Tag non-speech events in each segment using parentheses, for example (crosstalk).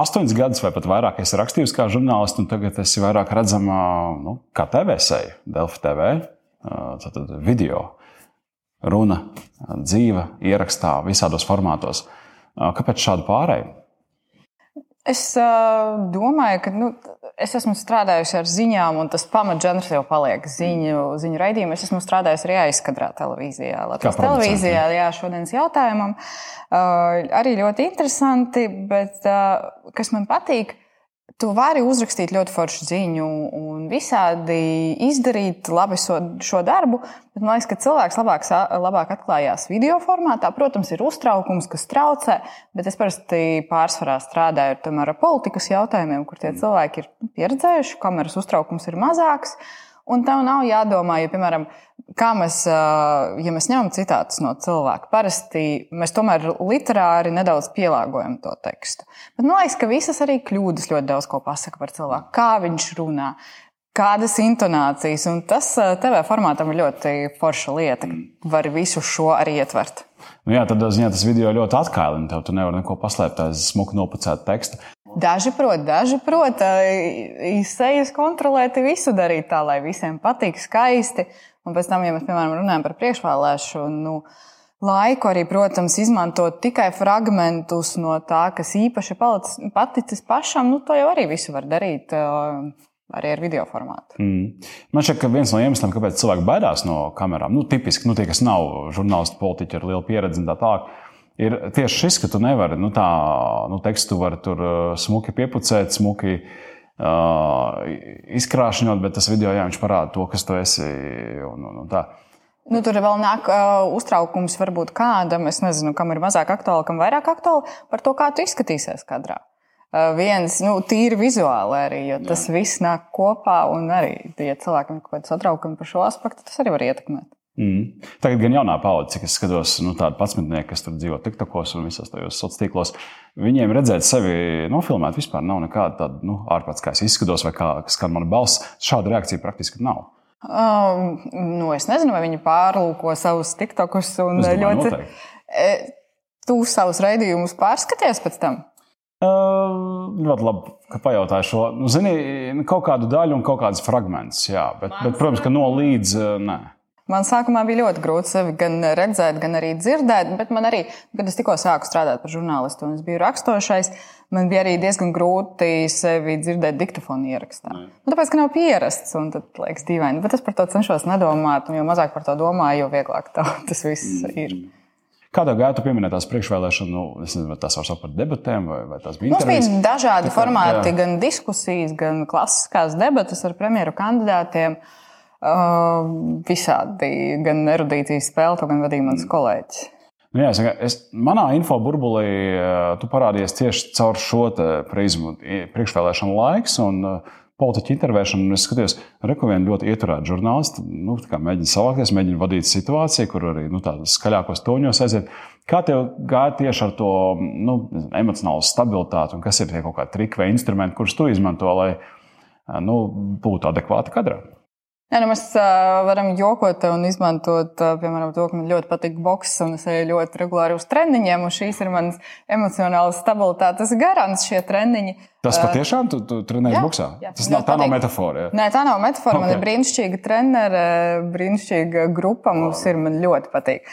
astoņus gadus vai pat vairāk esi rakstījusi kā žurnālists, un tagad esi vairāk redzama nu, kā TV seja, Delfi TV, tātad video, runa, dzīve, ierakstā, visādos formātos. Kāpēc šādu pārēju? Es uh, domāju, ka nu, es esmu strādājusi ar ziņām, un tas pamatžanrs jau paliek ziņu, ziņu raidījumā. Es esmu strādājusi arī aizkadrā televīzijā. Latvijas televīzijā, jā, šodienas jautājumam. Uh, arī ļoti interesanti, bet uh, kas man patīk, Tu vari uzrakstīt ļoti foršu ziņu un visādi izdarīt labi šo, šo darbu, bet man liekas, ka cilvēks labāk, labāk atklājās video formātā. Protams, ir uztraukums, kas traucē, bet es parasti pārsvarā strādāju ar, ar politikas jautājumiem, kur tie cilvēki ir pieredzējuši, kameras uztraukums ir mazāks. Un tev nav jādomā, ja, piemēram, kā mēs, ja mēs ņemam citātus no cilvēka, parasti mēs tomēr literāri nedaudz pielāgojam to tekstu. Bet man liekas, ka visas arī kļūdas ļoti daudz ko pasaka par cilvēku, kā viņš runā. Kādas intonācijas, un tas TV formātam ir ļoti forša lieta. Var visu šo arī ietvert. Nu jā, tad ziņā, tas video ļoti atkailina. Tev tu nevari neko paslēpt aiz smuku nopacētu tekstu. Daži prot, daži prot, izsejas kontrolēt, visu darīt tā, lai visiem patīk skaisti. Un pēc tam, ja mēs, piemēram, runājam par priekšvēlēšanu, nu, laiku arī, protams, izmantot tikai fragmentus no tā, kas īpaši paticis pašam, nu, to jau arī visu var darīt. Arī ar video formātu. Mm. Man šķiet, ka viens no iemesliem, kāpēc cilvēki baidās no kamerām, nu, tipiski nu, tie, kas nav žurnālisti, politiķi ar lielu pieredzi un tā tālāk, ir tieši šis, ka tu nevari, nu, tā, nu, tekstu var tur smuki piepucēt, smuki uh, izkrāšņot, bet tas video jā, parāda to, kas tu esi. Un, un, un tā. Nu, tur vēl nāk uh, uztraukums, varbūt kādam, es nezinu, kam ir mazāk aktuāli, kam vairāk aktuāli, par to, kā tu izskatīsies kadrā. Uh, viens, nu, tīri vizuāli arī, jo tas Jā. viss nāk kopā, un arī, ja cilvēkam ir kaut kāds satraukums par šo aspektu, tas arī var ietekmēt. Mm. Tagad gan jaunā paudze, cik es skatos, nu, tādu patsmetnieku, kas tur dzīvo TikTokos un visos tajos sociālos tīklos, viņiem redzēt sevi nofilmēt vispār nav nekāda tāda nu, ārpats, kā es izskatos vai kā skan mana balss. Šāda reakcija praktiski nav. Um, nu, es nezinu, vai viņi pārlūko savus TikTokus un domāju, ļoti. Noteikti. Tu savus raidījumus pārskaties pēc tam? Uh, ļoti labi, ka pajautāju šo. Nu, zini, kaut kādu daļu un kaut kādas fragmentus, jā, bet, bet protams, ka no līdz nē. Man sākumā bija ļoti grūti sevi gan redzēt, gan arī dzirdēt, bet man arī, kad es tikko sāku strādāt par žurnālistu un es biju rakstošais, man bija arī diezgan grūti sevi dzirdēt diktofonu ierakstā. Nu, tāpēc, ka nav pierasts, un tas liekas dīvaini. Bet es par to cenšos nedomāt, un jo mazāk par to domāju, jo vieglāk (laughs) tas viss mm. ir. Kādā gājā tu pieminēji tās priekšvēlēšanu, nu, nezinu, vai tās var saukt par debatēm, vai, vai tās bija intervijas? Mums bija dažādi formāti, jā. gan diskusijas, gan klasiskās debatas ar premjeru kandidātiem. Uh, Uh, visādi, gan erudīcijas spēle, gan vadīja mans kolēģis. Nu, jā, saka, es, manā info burbulī tu parādījies tieši caur šo prizmu, priekšvēlēšanu laiks un politiķu intervēšanu. Es skatījos, ka viena ļoti ieturēta žurnālista nu, mēģina savākties, mēģina vadīt situāciju, kur arī nu, tādos skaļākos toņos aiziet. Kā tev gāja tieši ar to nu, emocionālo stabilitāti, un kas ir tie kaut kādi triki vai instrumenti, kurus tu izmanto, lai nu, būtu adekvāti kadrā? Jā, nu mēs uh, varam jokot un izmantot, uh, piemēram, to, ka man ļoti patīk boks un es eju ļoti regulāri uz treniņiem, un šīs ir manas emocionālas stabilitātes garants šie treniņi. Tas patiešām tu, tu trenējies boxā? Jā, tas nav, tā patīk. nav metafora. Jā. Nē, tā nav metafora. Okay. Man ir brīnišķīga trenere, brīnišķīga grupa. Mums ir, man ļoti patīk.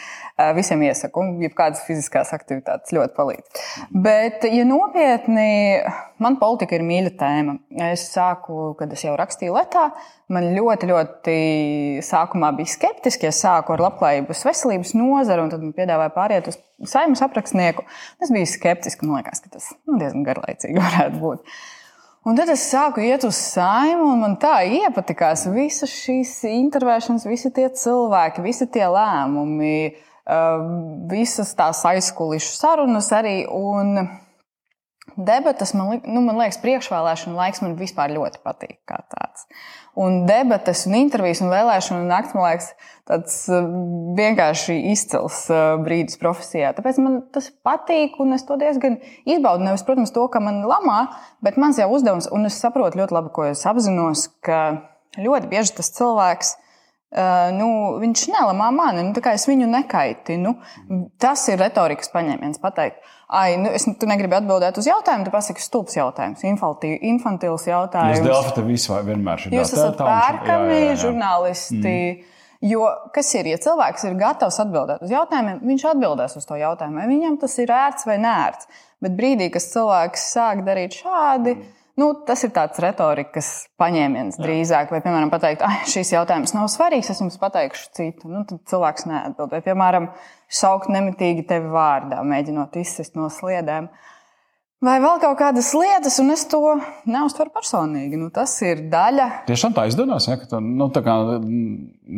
Visiem iesaku, jebkādas fiziskās aktivitātes ļoti palīdz. Bet, ja nopietni, man politika ir mīļa tēma. Es sāku, kad es jau rakstīju Latvijā, man ļoti, ļoti sākumā bija skeptiski. Es sāku ar labklājības veselības nozaru, un tad man piedāvāja pāriet uz saimnes aprakstnieku. Es biju skeptiski, man liekas, ka tas nu, diezgan garlaicīgi (laughs) varētu būt. Un tad es sāku iet uz saimu, un man tā iepatikās visas šīs intervēšanas, visi tie cilvēki, visi tie lēmumi visas tās aizkulisku sarunas arī. Un debatas, man, nu, man liekas, priekšvēlēšana laiks man vispār ļoti patīk kā tāds. Un debatas, un intervijas, un vēlēšana naktis, man liekas, tāds eh, vienkārši izcils eh, brīdis profesijā. Tāpēc man tas patīk, un es to diezgan izbaudu. Nevis, protams, to, ka man lamā, bet mans jau uzdevums, un es saprotu ļoti labi, ko es apzinos, ka ļoti bieži tas cilvēks Uh, nu, viņš nelamā mani, nu, es viņu nekaitinu. Tas ir retorikas paņēmiens. Pateikt, ai, nu, es, tu negribi atbildēt uz jautājumu, tu pasaki stulbs jautājums, infantils jautājums. Jūs Delfi te visu vienmēr šī Jūs esat pērkami, žurnālisti. Mm. Jo kas ir, ja cilvēks ir gatavs atbildēt uz jautājumiem, viņš atbildēs uz to jautājumu, vai viņam tas ir ērts vai nērts. Bet brīdī, kad cilvēks sāk darīt šādi, mm Nu, tas ir tāds retorikas paņēmiens Jā. drīzāk, vai, piemēram, pateikt, ah, šis jautājums nav svarīgs, es jums pateikšu citu. Nu, tad cilvēks neatbild. Vai, piemēram, saukt nemitīgi tevi vārdā, mēģinot izsist no sliedēm. Vai vēl kaut kādas lietas, un es to neuztveru personīgi. Nu, tas ir daļa. Tiešām tā izdodas, ja, ka tu nu,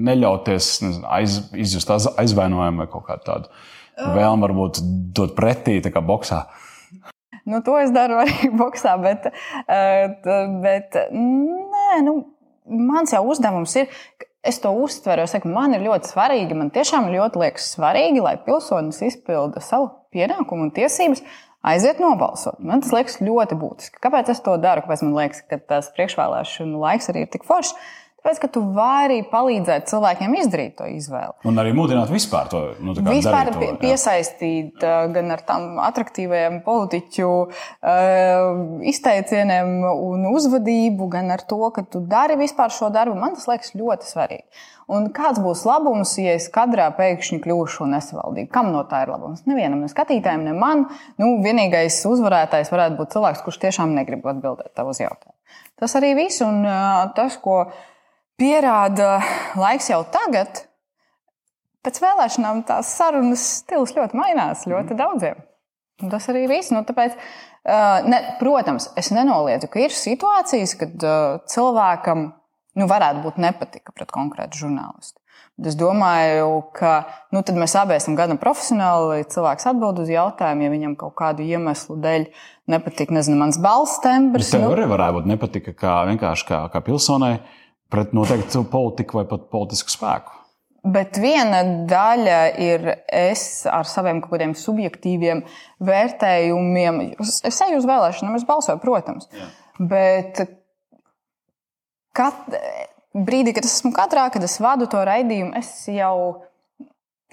neļauties nezinu, aiz, izjust aizvainojumu vai kaut kādu tādu vēlmu, varbūt dot pretī, tā kā boxā. Nu, to es daru arī (laughs) boxā, bet, eh, bet nē, nu, mans jau uzdevums ir. Es to uztveru, es saku, man ir ļoti svarīgi, man tiešām ļoti liekas svarīgi, lai pilsonis izpilda savu pienākumu un tiesības, aiziet nobalsot. Man tas liekas ļoti būtiski. Kāpēc es to daru? Kāpēc man liekas, ka tas priekšvēlēšanu laiks arī ir tik foršs? Tāpēc, ka tu vari palīdzēt cilvēkiem izdarīt to izvēli. Un arī mudināt vispār to nu, vispār to, piesaistīt jā. gan ar tām attraktīvajiem politiķu izteicieniem un uzvedību, gan ar to, ka tu dari vispār šo darbu. Man tas liekas ļoti svarīgi. Un kāds būs labums, ja es kadrā pēkšņi kļūšu nesavaldīga? Kam no tā ir labums? Nevienam, ne skatītājiem, ne man. Nu, vienīgais uzvarētājs varētu būt cilvēks, kurš tiešām negrib atbildēt tavu jautājumu. Tas arī viss. Un tas, ko pierāda laiks jau tagad, pēc vēlēšanām tās sarunas stils ļoti mainās ļoti daudziem. Un tas arī viss. Nu, tāpēc, ne, protams, es nenoliedzu, ka ir situācijas, kad cilvēkam nu, varētu būt nepatika pret konkrētu žurnālistu. Es domāju, ka nu, mēs abi esam gana profesionāli. Cilvēks atbild uz jautājumu, ja viņam kaut kādu iemeslu dēļ nepatīk, nezinu, mans balss tembrs. Tev nu, arī varētu būt nepatika kā kā, kā pilsonai pret noteiktu politiku vai pat politisku spēku. Bet viena daļa ir es ar saviem kaut kādiem subjektīviem vērtējumiem. Es eju uz vēlēšanām, es balsoju, protams. Jā. Bet kat, brīdī, kad es esmu katrā, kad es vadu to raidījumu, es jau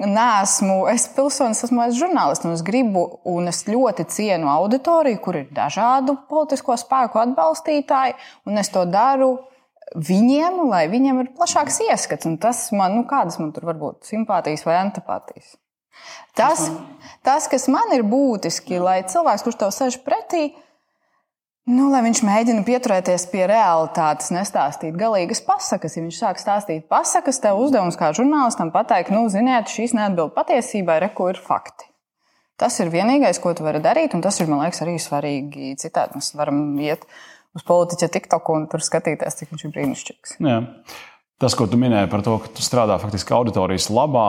neesmu, es pilsonis, esmu es žurnālists, un es gribu, un es ļoti cienu auditoriju, kur ir dažādu politisko spēku atbalstītāji, un es to daru viņiem, lai viņiem ir plašāks ieskats. Tas man, nu, kādas man tur var būt simpātijas vai antipātijas. Tas, tas, kas man ir būtiski, lai cilvēks, kurš tev sēž pretī, nu, lai viņš mēģina pieturēties pie realitātes, nestāstīt galīgas pasakas. Ja viņš sāk stāstīt pasakas, tev uzdevums kā žurnālistam pateikt, nu, ziniet, šīs neatbild patiesībai, reko ir fakti. Tas ir vienīgais, ko tu vari darīt, un tas ir, man liekas, arī svarīgi. Citādi mēs varam iet uz politiķa TikTok un tur skatīties, cik viņš ir brīnišķīgs. Jā. Tas, ko tu minēji par to, ka tu strādā faktiski auditorijas labā,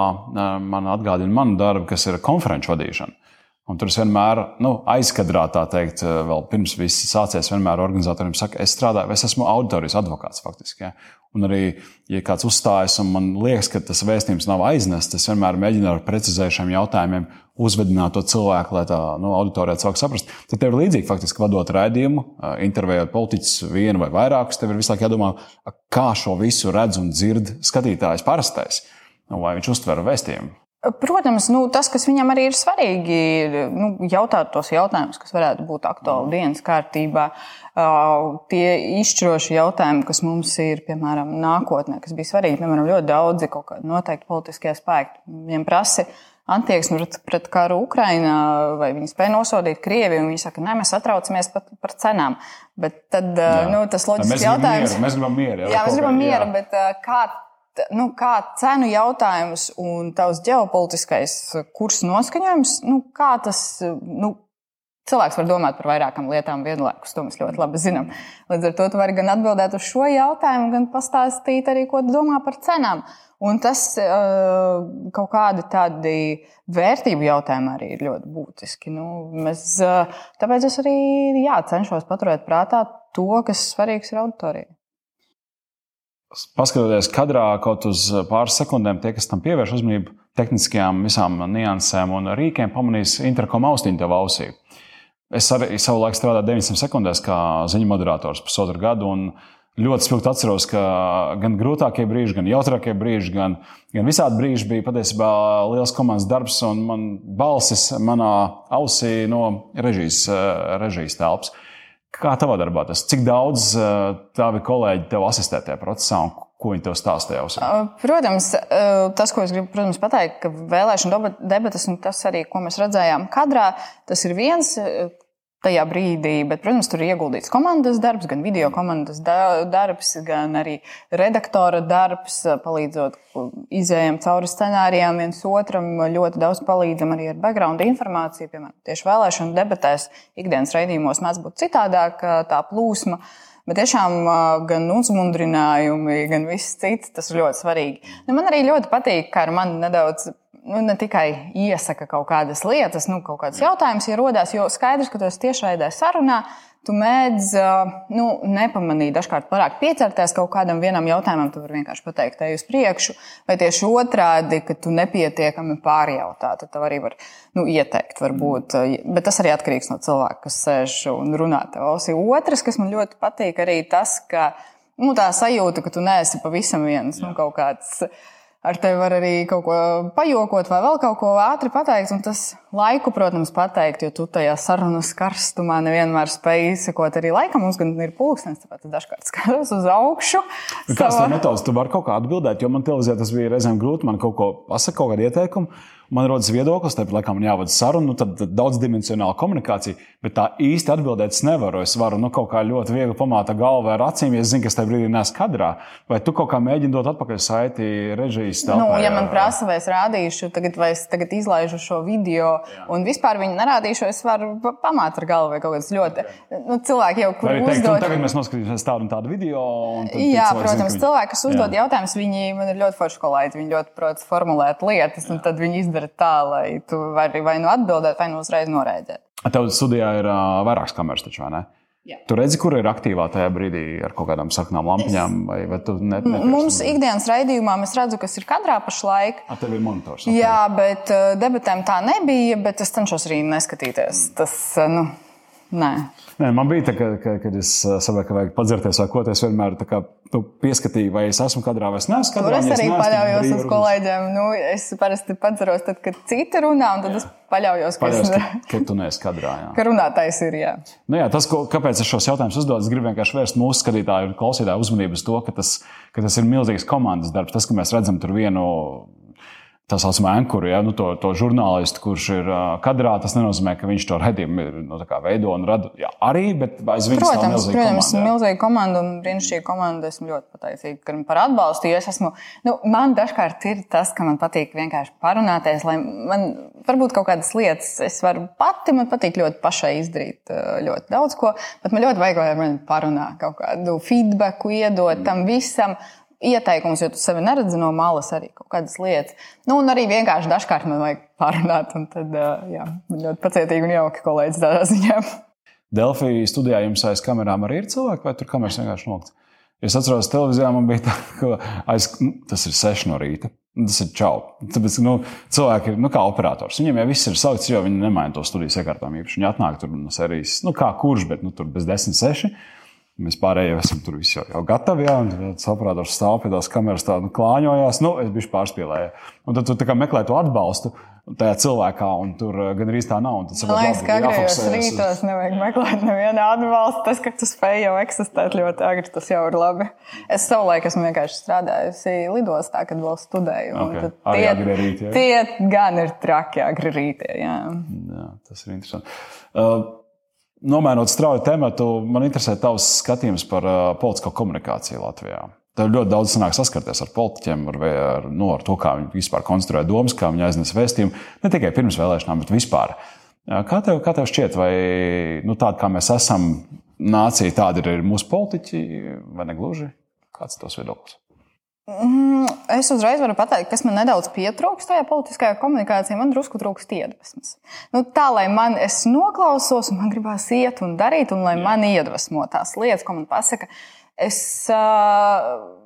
man atgādina manu darbu, kas ir konferenču vadīšana. Un tur es vienmēr, nu, aizkadrā tā teikt, vēl pirms viss sācies, vienmēr organizatoriem saka, es strādāju, es esmu auditorijas advokāts faktiski. Ja? Un arī, ja kāds uzstājas un man liekas, ka tas vēstījums nav aiznests, es vienmēr mēģinu ar precizējušiem jautājumiem uzvedināt to cilvēku, lai tā nu, auditorija sāk saprast. Tad tev ir līdzīgi, faktiski, vadot raidījumu, intervējot politiķus vienu vai vairākus. Tev ir visu laiku jādomā, kā šo visu redz un dzird skatītājs parastais, nu, vai viņš uztver vēstījumu. Protams, nu, tas, kas viņam arī ir svarīgi, ir nu, jautāt tos jautājumus, kas varētu būt aktuāli dienas kārtībā. Uh, tie izšķiroši jautājumi, kas mums ir, piemēram, nākotnē, kas bija svarīgi, piemēram, ļoti daudzi kaut kādi noteikti politiskie spēki. Viņiem prasa attieksmi pret, pret karu Ukrainā, vai viņi spēja nosodīt Krieviju, viņi saka, nē, mēs satraucamies par, par cenām. Bet tad, jā. nu, tas loģisks jautājums. Mieru, mēs gribam mieru. Jā, jā mēs gribam mieru, bet kā nu, kā cenu jautājums un tavs ģeopolitiskais kurs noskaņojums, nu, kā tas. Nu, Cilvēks var domāt par vairākām lietām vienlaikus, to mēs ļoti labi zinām. Līdz ar to tu vari gan atbildēt uz šo jautājumu, gan pastāstīt arī, ko domā par cenām. Un tas kaut kādi tādi vērtību jautājumi arī ir ļoti būtiski. Nu, mēs, tāpēc es arī jā, cenšos paturēt prātā to, kas svarīgs ir auditorijai. Paskatoties kadrā kaut uz pāris sekundēm, tie, kas tam pievērš uzmanību, tehniskajām visām niansēm un rīkiem, pamanīs interkom austiņu tev ausī. Es arī savulaik strādāju 900 sekundēs kā ziņu moderators pusotru gadu. Ļoti spilgti atceros, ka gan grūtākie brīži, gan jautrākie brīži, gan, gan visādi brīži bija patiesībā liels komandas darbs un man balsis manā ausī no režijas, režijas telpas. Kā tavā darbā tas? Cik daudz tavi kolēģi tev asistē tajā procesā un ko viņi tev stāstīja? Protams, tas, ko es gribu protams, pateikt, ka vēlēšana debatas un tas arī, ko mēs redzējām kadrā, tas ir viens tajā brīdī. Bet, protams, tur ir ieguldīts komandas darbs, gan video komandas darbs, gan arī redaktora darbs, palīdzot izējām cauri scenārijām viens otram. Ļoti daudz palīdzam arī ar background informāciju. Piemēram, tieši vēlēšanu debatēs, ikdienas raidījumos mēdz būt citādāk tā plūsma. Bet tiešām gan uzmundrinājumi, gan viss cits, tas ir ļoti svarīgi. Nu, man arī ļoti patīk, kā ar mani nedaudz nu, ne tikai iesaka kaut kādas lietas, nu, kaut kādas jautājumas, ja rodās, jo skaidrs, ka esi tiešraidē sarunā. Tu mēdz nu, nepamanīt, dažkārt pārāk piecerties kaut kādam vienam jautājumam, tu vari vienkārši pateikt, ej uz priekšu, vai tieši otrādi, ka tu nepietiekami pārjautā. Tad tev arī var nu, ieteikt, varbūt. Bet tas arī atkarīgs no cilvēka, kas sēž un runā tev ausī. Otrs, kas man ļoti patīk, arī tas, ka nu, tā sajūta, ka tu neesi pavisam viens, nu, kaut kāds ar tevi var arī kaut ko pajokot vai vēl kaut ko ātri pateikt. Un tas laiku, protams, pateikt, jo tu tajā sarunas karstumā nevienmēr spēj izsekot arī laikam. Mums gan ir pulkstenis, tāpēc dažkārt (laughs) skatos uz augšu. Kāds ir metods? Tu vari kaut kā atbildēt, jo man televīzijā tas bija reizēm grūti. Man kaut ko pasaka, kaut kādu ieteikumu man rodas viedoklis, tāpēc, laikam, man jāvada saruna, nu, tad, tad daudzdimensionāla komunikācija, bet tā īsti atbildēt es nevaru. Es varu nu, kaut kā ļoti viegli pamāta galvu ar acīm, ja zinu, kas tajā brīdī nes kadrā. Vai tu kaut kā mēģini dot atpakaļ saiti režijas telpā? Nu, ja man prasa, vai es rādīšu, tagad, vai es tagad izlaižu šo video Jā. un vispār viņu nerādīšu, es varu pamāt ar galvu vai kaut kas ļoti. Nu, cilvēki jau, kur teikt, uzdod... tagad mēs noskatīsimies tādu un tādu video. Un Jā, protams, zin, cilvēki, kas uzdod Jā. jautājumus, viņi man ir ļoti forši kolēģi, viņi ļoti prot formulēt lietas, un tad viņi izdara tā, lai tu vari vai nu atbildēt, vai nu uzreiz noraidīt. Tev studijā ir uh, vairākas kameras, taču, vai ne? Jā. Tu redzi, kur ir aktīvā tajā brīdī ar kaut kādām saknām lampiņām? Vai, vai ne, Mums ikdienas raidījumā mēs redzam, kas ir kadrā pašlaik. A, tev ir monitors. Okay. Jā, bet debatēm tā nebija, bet es cenšos arī neskatīties. Tas, nu, nē. Nē, man bija tā, ka, ka, kad es saprotu, ka vajag padzerties vai ko tādu, es vienmēr kā, nu, pieskatīju, vai es esmu kadrā vai es neesmu kadrā. Es arī es paļaujos uz kolēģiem. Nu, es parasti padzeros, tad, kad citi runā, un tad jā. es paļaujos, ka, es... ka, ka tu neesi kadrā. Jā. Ka runātājs ir. Jā. Nu, jā, tas, ko, kāpēc es šos jautājumus uzdodu, es gribu vienkārši vērst mūsu skatītāju un klausītāju uzmanību uz to, ka tas, ka tas ir milzīgs komandas darbs. Tas, ka mēs redzam tur vienu tā saucamā ankuru, ja, nu, to, to žurnālistu, kurš ir uh, kadrā. Tas nenozīmē, ka viņš to redzējumu nu, veido un rada jā, arī, bet aiz viņas protams, protams, komanda. Milzīga komanda un brīnišķīga komanda. Esmu ļoti pateicīga par atbalstu. Es esmu, nu, man dažkārt ir tas, ka man patīk vienkārši parunāties, lai man varbūt kaut kādas lietas es varu pati, man patīk ļoti pašai izdarīt ļoti daudz ko, bet man ļoti vajag, lai man parunā kaut kādu feedbacku iedot tam visam ieteikums, jo tu sevi neredzi no malas arī kaut kādas lietas. Nu, un arī vienkārši dažkārt man vajag pārunāt, un tad jā, ļoti pacietīgi un jauki kolēģis tādā ziņā. Delfī studijā jums aiz kamerām arī ir cilvēki, vai tur kameras vienkārši nokļūst? Es atceros, televīzijā man bija tā, ka aiz, nu, tas ir 6 no rīta. Tas ir čau. Tāpēc, nu, cilvēki ir nu, kā operators. Viņiem jau viss ir saukts, jo viņi nemaina to studijas iekārtām. Īpaši viņi atnāk tur no serijas, nu, kā kurš, bet nu, tur bez 10, 6. Mēs pārējie esam tur jau, jau gatavi. Jā, un saprātā ar stāvu pie tās kameras tā nu, klāņojās. Nu, es biju pārspīlējis. Un tad tu meklē to atbalstu tajā cilvēkā, un tur eh, gan arī tā nav. Man liekas, ka agrākajos rītos nevajag meklēt nevienu atbalstu. Tas, ka tu spēj jau eksistēt ļoti agri, tas jau ir labi. Es savulaik esmu vienkārši strādājusi lidostā, kad vēl studēju. Okay. Tie, rīt, tie gan ir traki agri rītie. Jā. Jā, tas ir interesanti. Uh, Nomainot strauju tematu, man interesē tavs skatījums par uh, politisko komunikāciju Latvijā. Tev ļoti daudz sanāk saskarties ar politiķiem, ar, ar, nu, ar to, kā viņi vispār konstruē domas, kā viņi aiznes vēstījumu. Ne tikai pirms vēlēšanām, bet vispār. Kā tev, kā tev šķiet, vai nu, tāda kā mēs esam, nācija, tāda ir mūsu politiķi, vai ne gluži? Kāds ir tavs viedoklis? Mm, es uzreiz varu pateikt, kas man nedaudz pietrūkst tajā politiskajā komunikācijā. Man drusku trūkst iedvesmas. Nu, tā, lai man es noklausos, un man gribās iet un darīt, un lai man iedvesmo tās lietas, ko man pasaka. Es, uh,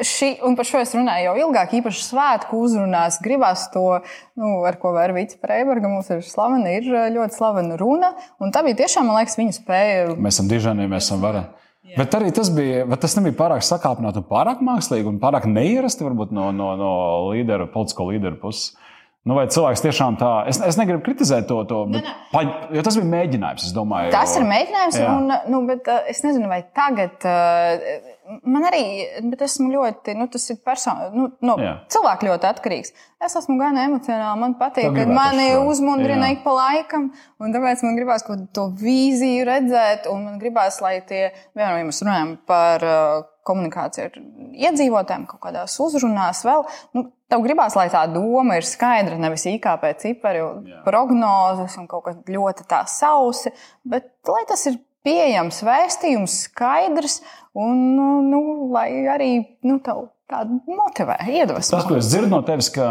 Šī, un par šo es runāju jau ilgāk, īpaši svētku uzrunās. Gribās to, nu, ar ko vēra Vīts Freiberga. Mums ir slavena, ir ļoti slavena runa. Un tā bija tiešām, man liekas, viņa spēja. Mēs esam dižani, mēs esam vareni. Jā. Bet arī tas bija, tas nebija pārāk sakāpināti un pārāk mākslīgi un pārāk neierasti varbūt no, no, no līdera, politisko līderu puses. Nu, vai cilvēks tiešām tā, es, es negribu kritizēt to, to bet, ne, ne. Pa, jo tas bija mēģinājums, domāju. Tas ir mēģinājums, jā. un, nu, bet uh, es nezinu, vai tagad, uh, man arī, bet esmu ļoti, nu, tas ir personu, nu, no jā. cilvēku ļoti atkarīgs. Es esmu gan emocionāli, man patīk, kad mani uzmundrina ik pa laikam, un tāpēc man gribās kaut to vīziju redzēt, un man gribās, lai tie, vienmēr, ja mēs runājam par komunikāciju ar iedzīvotājiem, kaut kādās uzrunās vēl. Nu, tev gribās, lai tā doma ir skaidra, nevis IKP cipari, prognozes un kaut kas ļoti tā sausi, bet lai tas ir pieejams vēstījums, skaidrs un nu, nu lai arī nu, tev tādu motivē, iedvesmo. Tas, ko es dzirdu no tevis, ka,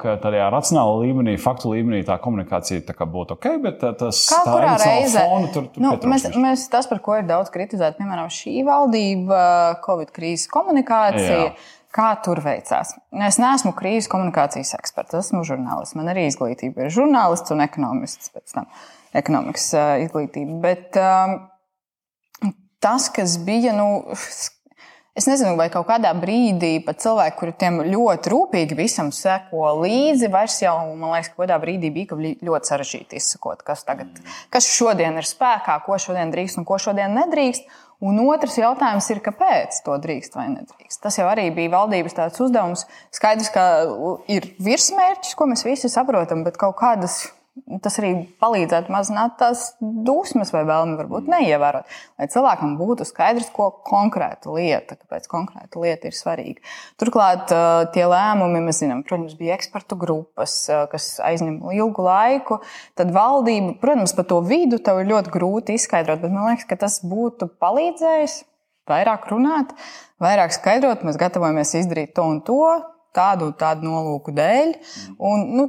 ka tādā racionālā līmenī, faktu līmenī tā komunikācija tā būtu ok, bet tas Kā tā reizē, fonu, tur, tur nu, mēs, mēs, tas, par ko ir daudz kritizēts, piemēram, šī valdība, Covid krīzes komunikācija. Jā. Kā tur veicās? Es neesmu krīzes komunikācijas eksperts, esmu žurnālists. Man arī izglītība ir žurnālists un ekonomists pēc tam ekonomikas uh, izglītība. Bet um, tas, kas bija, nu, Es nezinu, vai kaut kādā brīdī pat cilvēki, kuri tiem ļoti rūpīgi visam seko līdzi, vairs jau, man liekas, ka kādā brīdī bija ļoti sarežģīti izsakot, kas, tagad, kas šodien ir spēkā, ko šodien drīkst un ko šodien nedrīkst. Un otrs jautājums ir, kāpēc to drīkst vai nedrīkst. Tas jau arī bija valdības tāds uzdevums. Skaidrs, ka ir virsmērķis, ko mēs visi saprotam, bet kaut kādas tas arī palīdzētu mazināt tās dusmas vai vēlmi varbūt neievērot. Lai cilvēkam būtu skaidrs, ko konkrēta lieta, kāpēc konkrēta lieta ir svarīga. Turklāt tie lēmumi, mēs zinām, protams, bija ekspertu grupas, kas aizņem ilgu laiku. Tad valdība, protams, par to vidu tev ir ļoti grūti izskaidrot, bet man liekas, ka tas būtu palīdzējis vairāk runāt, vairāk skaidrot. Mēs gatavojamies izdarīt to un to, tādu tādu nolūku dēļ. Un, nu,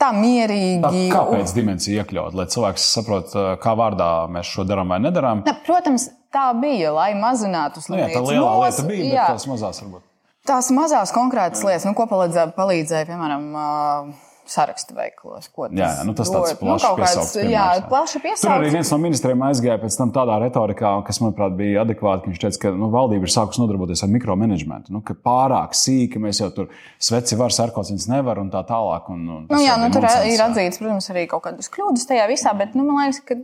tā mierīgi. Tā, kāpēc dimensija iekļaut, lai cilvēks saprotu, kā vārdā mēs šo darām vai nedarām? Ne, protams, tā bija, lai mazinātu slimības. Nu, tā lielā lieta bija, bet jā. tās mazās varbūt. Tās mazās konkrētas lietas, nu, ko palīdzēja, palīdzēja piemēram, uh, sarakstu veikalos. Jā, jā nu, tas tāds nu, plašs piesauks. Jā, plaši piesauks. Tur arī viens no ministriem aizgāja pēc tam tādā retorikā, kas, manuprāt, bija adekvāti. Viņš teica, ka nu, valdība ir sākusi nodarboties ar mikromanagementu. Nu, ka pārāk sīki mēs jau tur sveci var, sarkociņas nevar un tā tālāk. Un, un nu, jā, nu, tur nonsens, ir atzīts, protams, arī kaut kādas kļūdas tajā visā, bet nu, man liekas, ka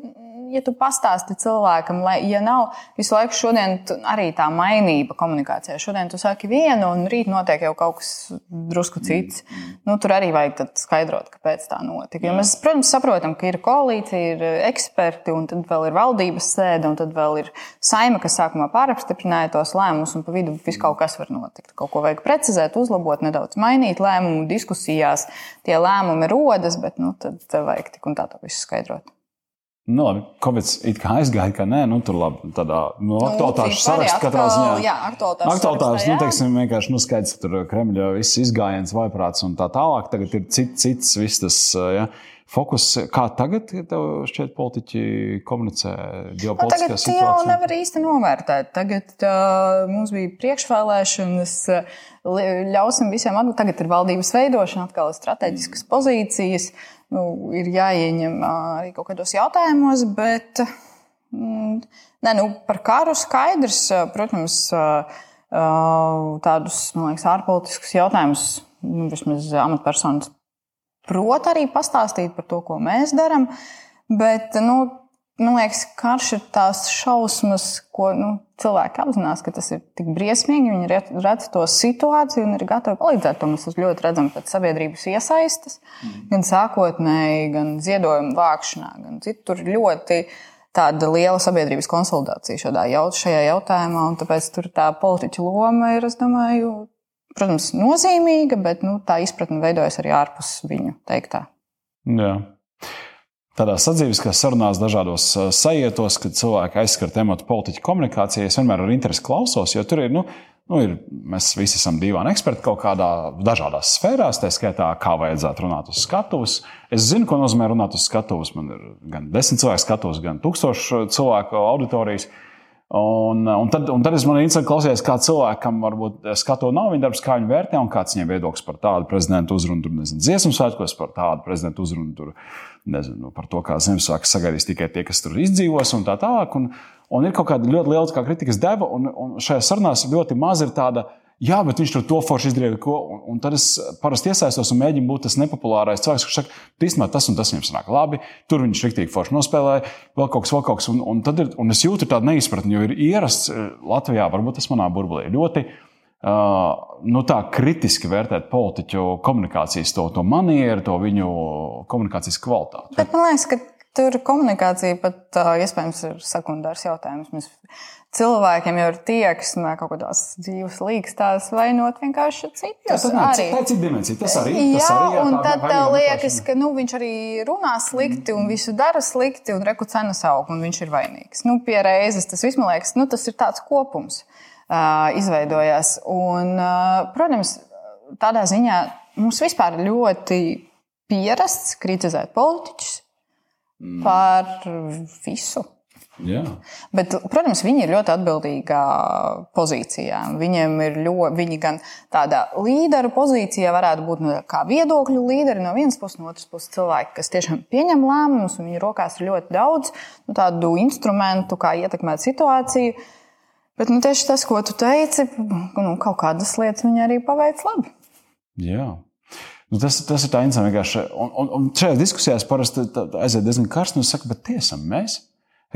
ja tu pastāsti cilvēkam, lai, ja nav visu laiku šodien arī tā mainība komunikācijā, šodien tu saki vienu, un rīt notiek jau kaut kas drusku cits, nu, tur arī vajag skaidrot, kāpēc tā notika. Jo mēs, protams, saprotam, ka ir koalīcija, ir eksperti, un tad vēl ir valdības sēde, un tad vēl ir saima, kas sākumā pārapstiprināja tos lēmumus, un pa vidu viss kaut kas var notikt. Kaut ko vajag precizēt, uzlabot, nedaudz mainīt lēmumu diskusijās. Tie lēmumi rodas, bet nu, tad vajag tik un tā to visu skaidrot. Nu, labi, Covid it kā aizgāja, ka nē, nu, tur labi, tādā nu, nu aktuālitāšu sarakstā katrā ziņā. Jā, aktuālitāšu aktuālitāšu, nu, teiksim, vienkārši, nu, skaidrs, tur Kremļa viss izgājiens, vaiprāts un tā tālāk. Tagad ir cits, cits, viss tas, ja, fokus. Kā tagad, tev šķiet, politiķi komunicē ģeopolitiskā nu, situācijā? Tagad jau nevar īsti novērtēt. Tagad uh, mums bija priekšvēlēšanas, ļausim visiem atbildēt. Tagad ir valdības veidošana, atkal ir strateģiskas pozīcijas. Uh, nu, ir jāieņem arī kaut kādos jautājumos, bet mm, ne, nu, par karu skaidrs, protams, tādus, man liekas, ārpolitiskus jautājumus, nu, vismaz amatpersonas prot arī pastāstīt par to, ko mēs darām. Bet, nu, man liekas, karš ir tās šausmas, ko nu, cilvēki apzinās, ka tas ir tik briesmīgi. Viņi redz to situāciju un ir gatavi palīdzēt. To mēs ļoti redzam pēc sabiedrības iesaistas, mm. gan sākotnēji, gan ziedojumu vākšanā, gan citur ļoti. Tāda liela sabiedrības konsolidācija šādā jaut, šajā jautājumā, un tāpēc tur tā politiķa loma ir, es domāju, protams, nozīmīga, bet nu, tā izpratne veidojas arī ārpus viņu teiktā. Jā tādās sadzīviskās sarunās, dažādos sajietos, kad cilvēki aizskar tematu politiķu komunikācijai. Es vienmēr ar interesi klausos, jo tur ir. Nu, Nu, ir, mēs visi esam divi eksperti kaut kādā dažādās sfērās, tā skaitā, kā vajadzētu runāt uz skatuves. Es zinu, ko nozīmē runāt uz skatuves. Man ir gan desmit cilvēku skatuves, gan tūkstošu cilvēku auditorijas. Un, un, tad, un tad es man interesanti klausījos, kā cilvēkam varbūt skatu nav viņa darbs, kā viņa vērtē un kāds viņam viedoklis par tādu prezidentu uzrunu. Tur nezinu, dziesmu svētkos par tādu prezidentu uzrunu. Tur nezinu par to, kā Ziemassvētku sagaidīs tikai tie, kas tur izdzīvos un tā tālāk. Un, un ir kaut kāda ļoti liela kā kritikas deva, un, un šajā sarunās ļoti maz ir tāda Jā, bet viņš tur to forši izdarīja. Ko, un, un tad es parasti iesaistos un mēģinu būt tas nepopulārais cilvēks, kurš saka, īstenībā tas un tas viņam sanāk labi. Tur viņš rīktīgi forši nospēlēja, vēl kaut kas, vēl kaut kas. Un, un, ir, un es jūtu tādu neizpratni, jo ir ierasts eh, Latvijā, varbūt tas manā burbulī ļoti. Uh, nu tā kritiski vērtēt politiķu komunikācijas, to, to manieru, to viņu komunikācijas kvalitāti. Bet man liekas, ka tur komunikācija pat uh, iespējams ir sekundārs jautājums. Mēs cilvēkiem jau ir tieksme kaut kādās dzīves līgstās vainot vienkārši citus. Tas arī ir cits dimensija. Tas arī ir. Jā, arī, jā, un tad tev liekas, ka nu, viņš arī runā slikti un visu dara slikti un reku cenas aug un viņš ir vainīgs. Nu, pie reizes tas viss man liekas, nu, tas ir tāds kopums uh, izveidojās. Un, uh, protams, tādā ziņā mums vispār ļoti pierasts kritizēt politiķus mm. Par visu. Jā. Bet, protams, viņi ir ļoti atbildīgā pozīcijā. Viņiem ir ļoti, viņi gan tādā līderu pozīcijā varētu būt nu, kā viedokļu līderi no vienas puses, no otras puses cilvēki, kas tiešām pieņem lēmumus, un viņu rokās ir ļoti daudz nu, tādu instrumentu, kā ietekmēt situāciju. Bet nu, tieši tas, ko tu teici, nu, kaut kādas lietas viņi arī paveic labi. Jā. Nu, tas, tas ir tā interesanti. Un, un, un šajās diskusijās parasti aiziet diezgan karsti. Un saka, bet tiesam mēs.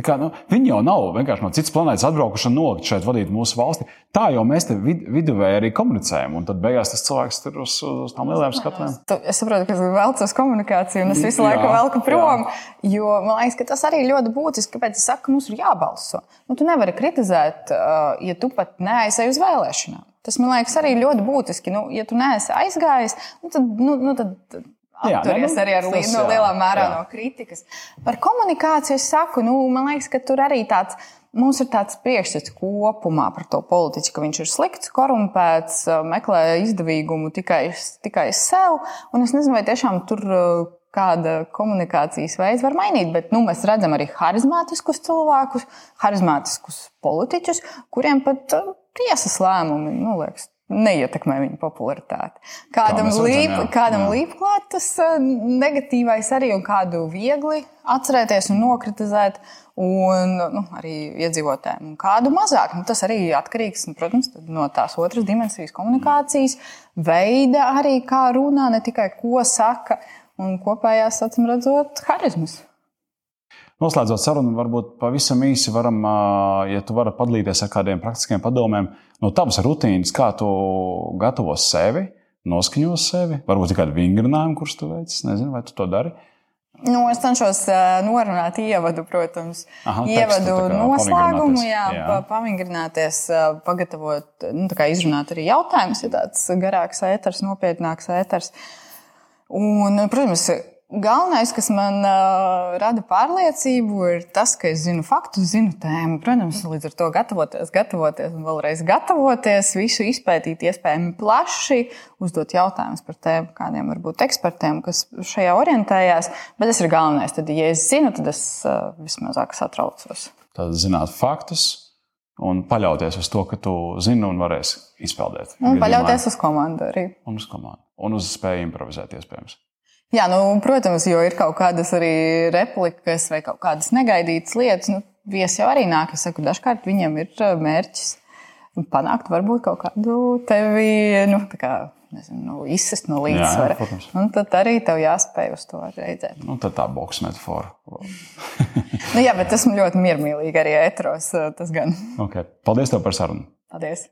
Kā, nu, viņi jau nav vienkārši no citas planētas atbraukuši un nolikt šeit vadīt mūsu valsti. Tā jau mēs te vid viduvēji arī komunicējam. Un tad beigās tas cilvēks tur uz, uz tām lielām skatvēm. Es saprotu, ka tas velc uz komunikāciju, un es visu laiku jā, velku prom. Jā. Jo man liekas, ka tas arī ļoti būtiski. Kāpēc es saku, ka mums ir jābalso? Nu, tu nevari kritizēt, ja tu pat neaizēji uz vēlēšanām. Tas man liekas arī ļoti būtiski. Nu, ja tu neesi aizgājis, nu, tad, nu, nu, tad atturies arī ar tas, no lielā mērā jā. no kritikas. Par komunikāciju es saku, nu, man liekas, ka tur arī tāds. Mums ir tāds priekšstats kopumā par to politiķu, ka viņš ir slikts, korumpēts, meklē izdevīgumu tikai, tikai sev. Un es nezinu, vai tiešām tur kāda komunikācijas veids var mainīt, bet nu, mēs redzam arī harizmātiskus cilvēkus, harizmātiskus politiķus, kuriem pat tiesas lēmumi, nu, liekas, neietekmē viņa popularitāti. Kādam, Kā līp, redzam, kādam līp klāt tas uh, negatīvais arī un kādu viegli atcerēties un nokritizēt. Un nu, arī iedzīvotājiem, un kādu mazāk. Nu, tas arī atkarīgs nu, protams, no tās otras dimensijas, komunikācijas veida, arī kā runā, ne tikai ko saka, un kopējās, acīm redzot, harizmas. Noslēdzot sarunu, varbūt pavisam īsi varam, ja tu vari padalīties ar kādiem praktiskiem padomiem no tavas rutīnas, kā tu gatavo sevi, noskaņo sevi, varbūt tikai vingrinājumu, kurus tu veic. Nezinu, vai tu to dari. Nu, es cenšos norunāt ievadu, protams, Aha, ievadu noslēgumu, jā, jā. pavingrināties, uh, pagatavot, nu, izrunāt arī jautājumus, ja tāds garāks ēters, nopietnāks ēters. Un, protams, Galvenais, kas man uh, rada pārliecību, ir tas, ka es zinu faktus, zinu tēmu. Protams, līdz ar to gatavoties, gatavoties un vēlreiz gatavoties, visu izpētīt iespējami plaši, uzdot jautājumus par tēmu kādiem varbūt ekspertiem, kas šajā orientējās. Bet tas ir galvenais. Tad, ja es zinu, tad es uh, vismazāk satraucos. Tad zināt faktus. Un paļauties uz to, ka tu zini un varēsi izpildīt. Un paļauties uz komandu arī. Un uz komandu. Un uz spēju improvizēt, iespējams. Jā, nu, protams, jo ir kaut kādas arī replikas vai kaut kādas negaidītas lietas. Nu, viesi jau arī nāk, es saku, dažkārt viņiem ir uh, mērķis panākt varbūt kaut kādu tevi, nu, tā kā, nezinu, nu, izsist no līdzsvara. Jā, jā, tad arī tev jāspēj uz to redzēt. Nu, tad tā boks metafora. nu, jā, bet esmu ļoti miermīlīga arī etros, tas gan. Okay. Paldies tev par sarunu. Paldies.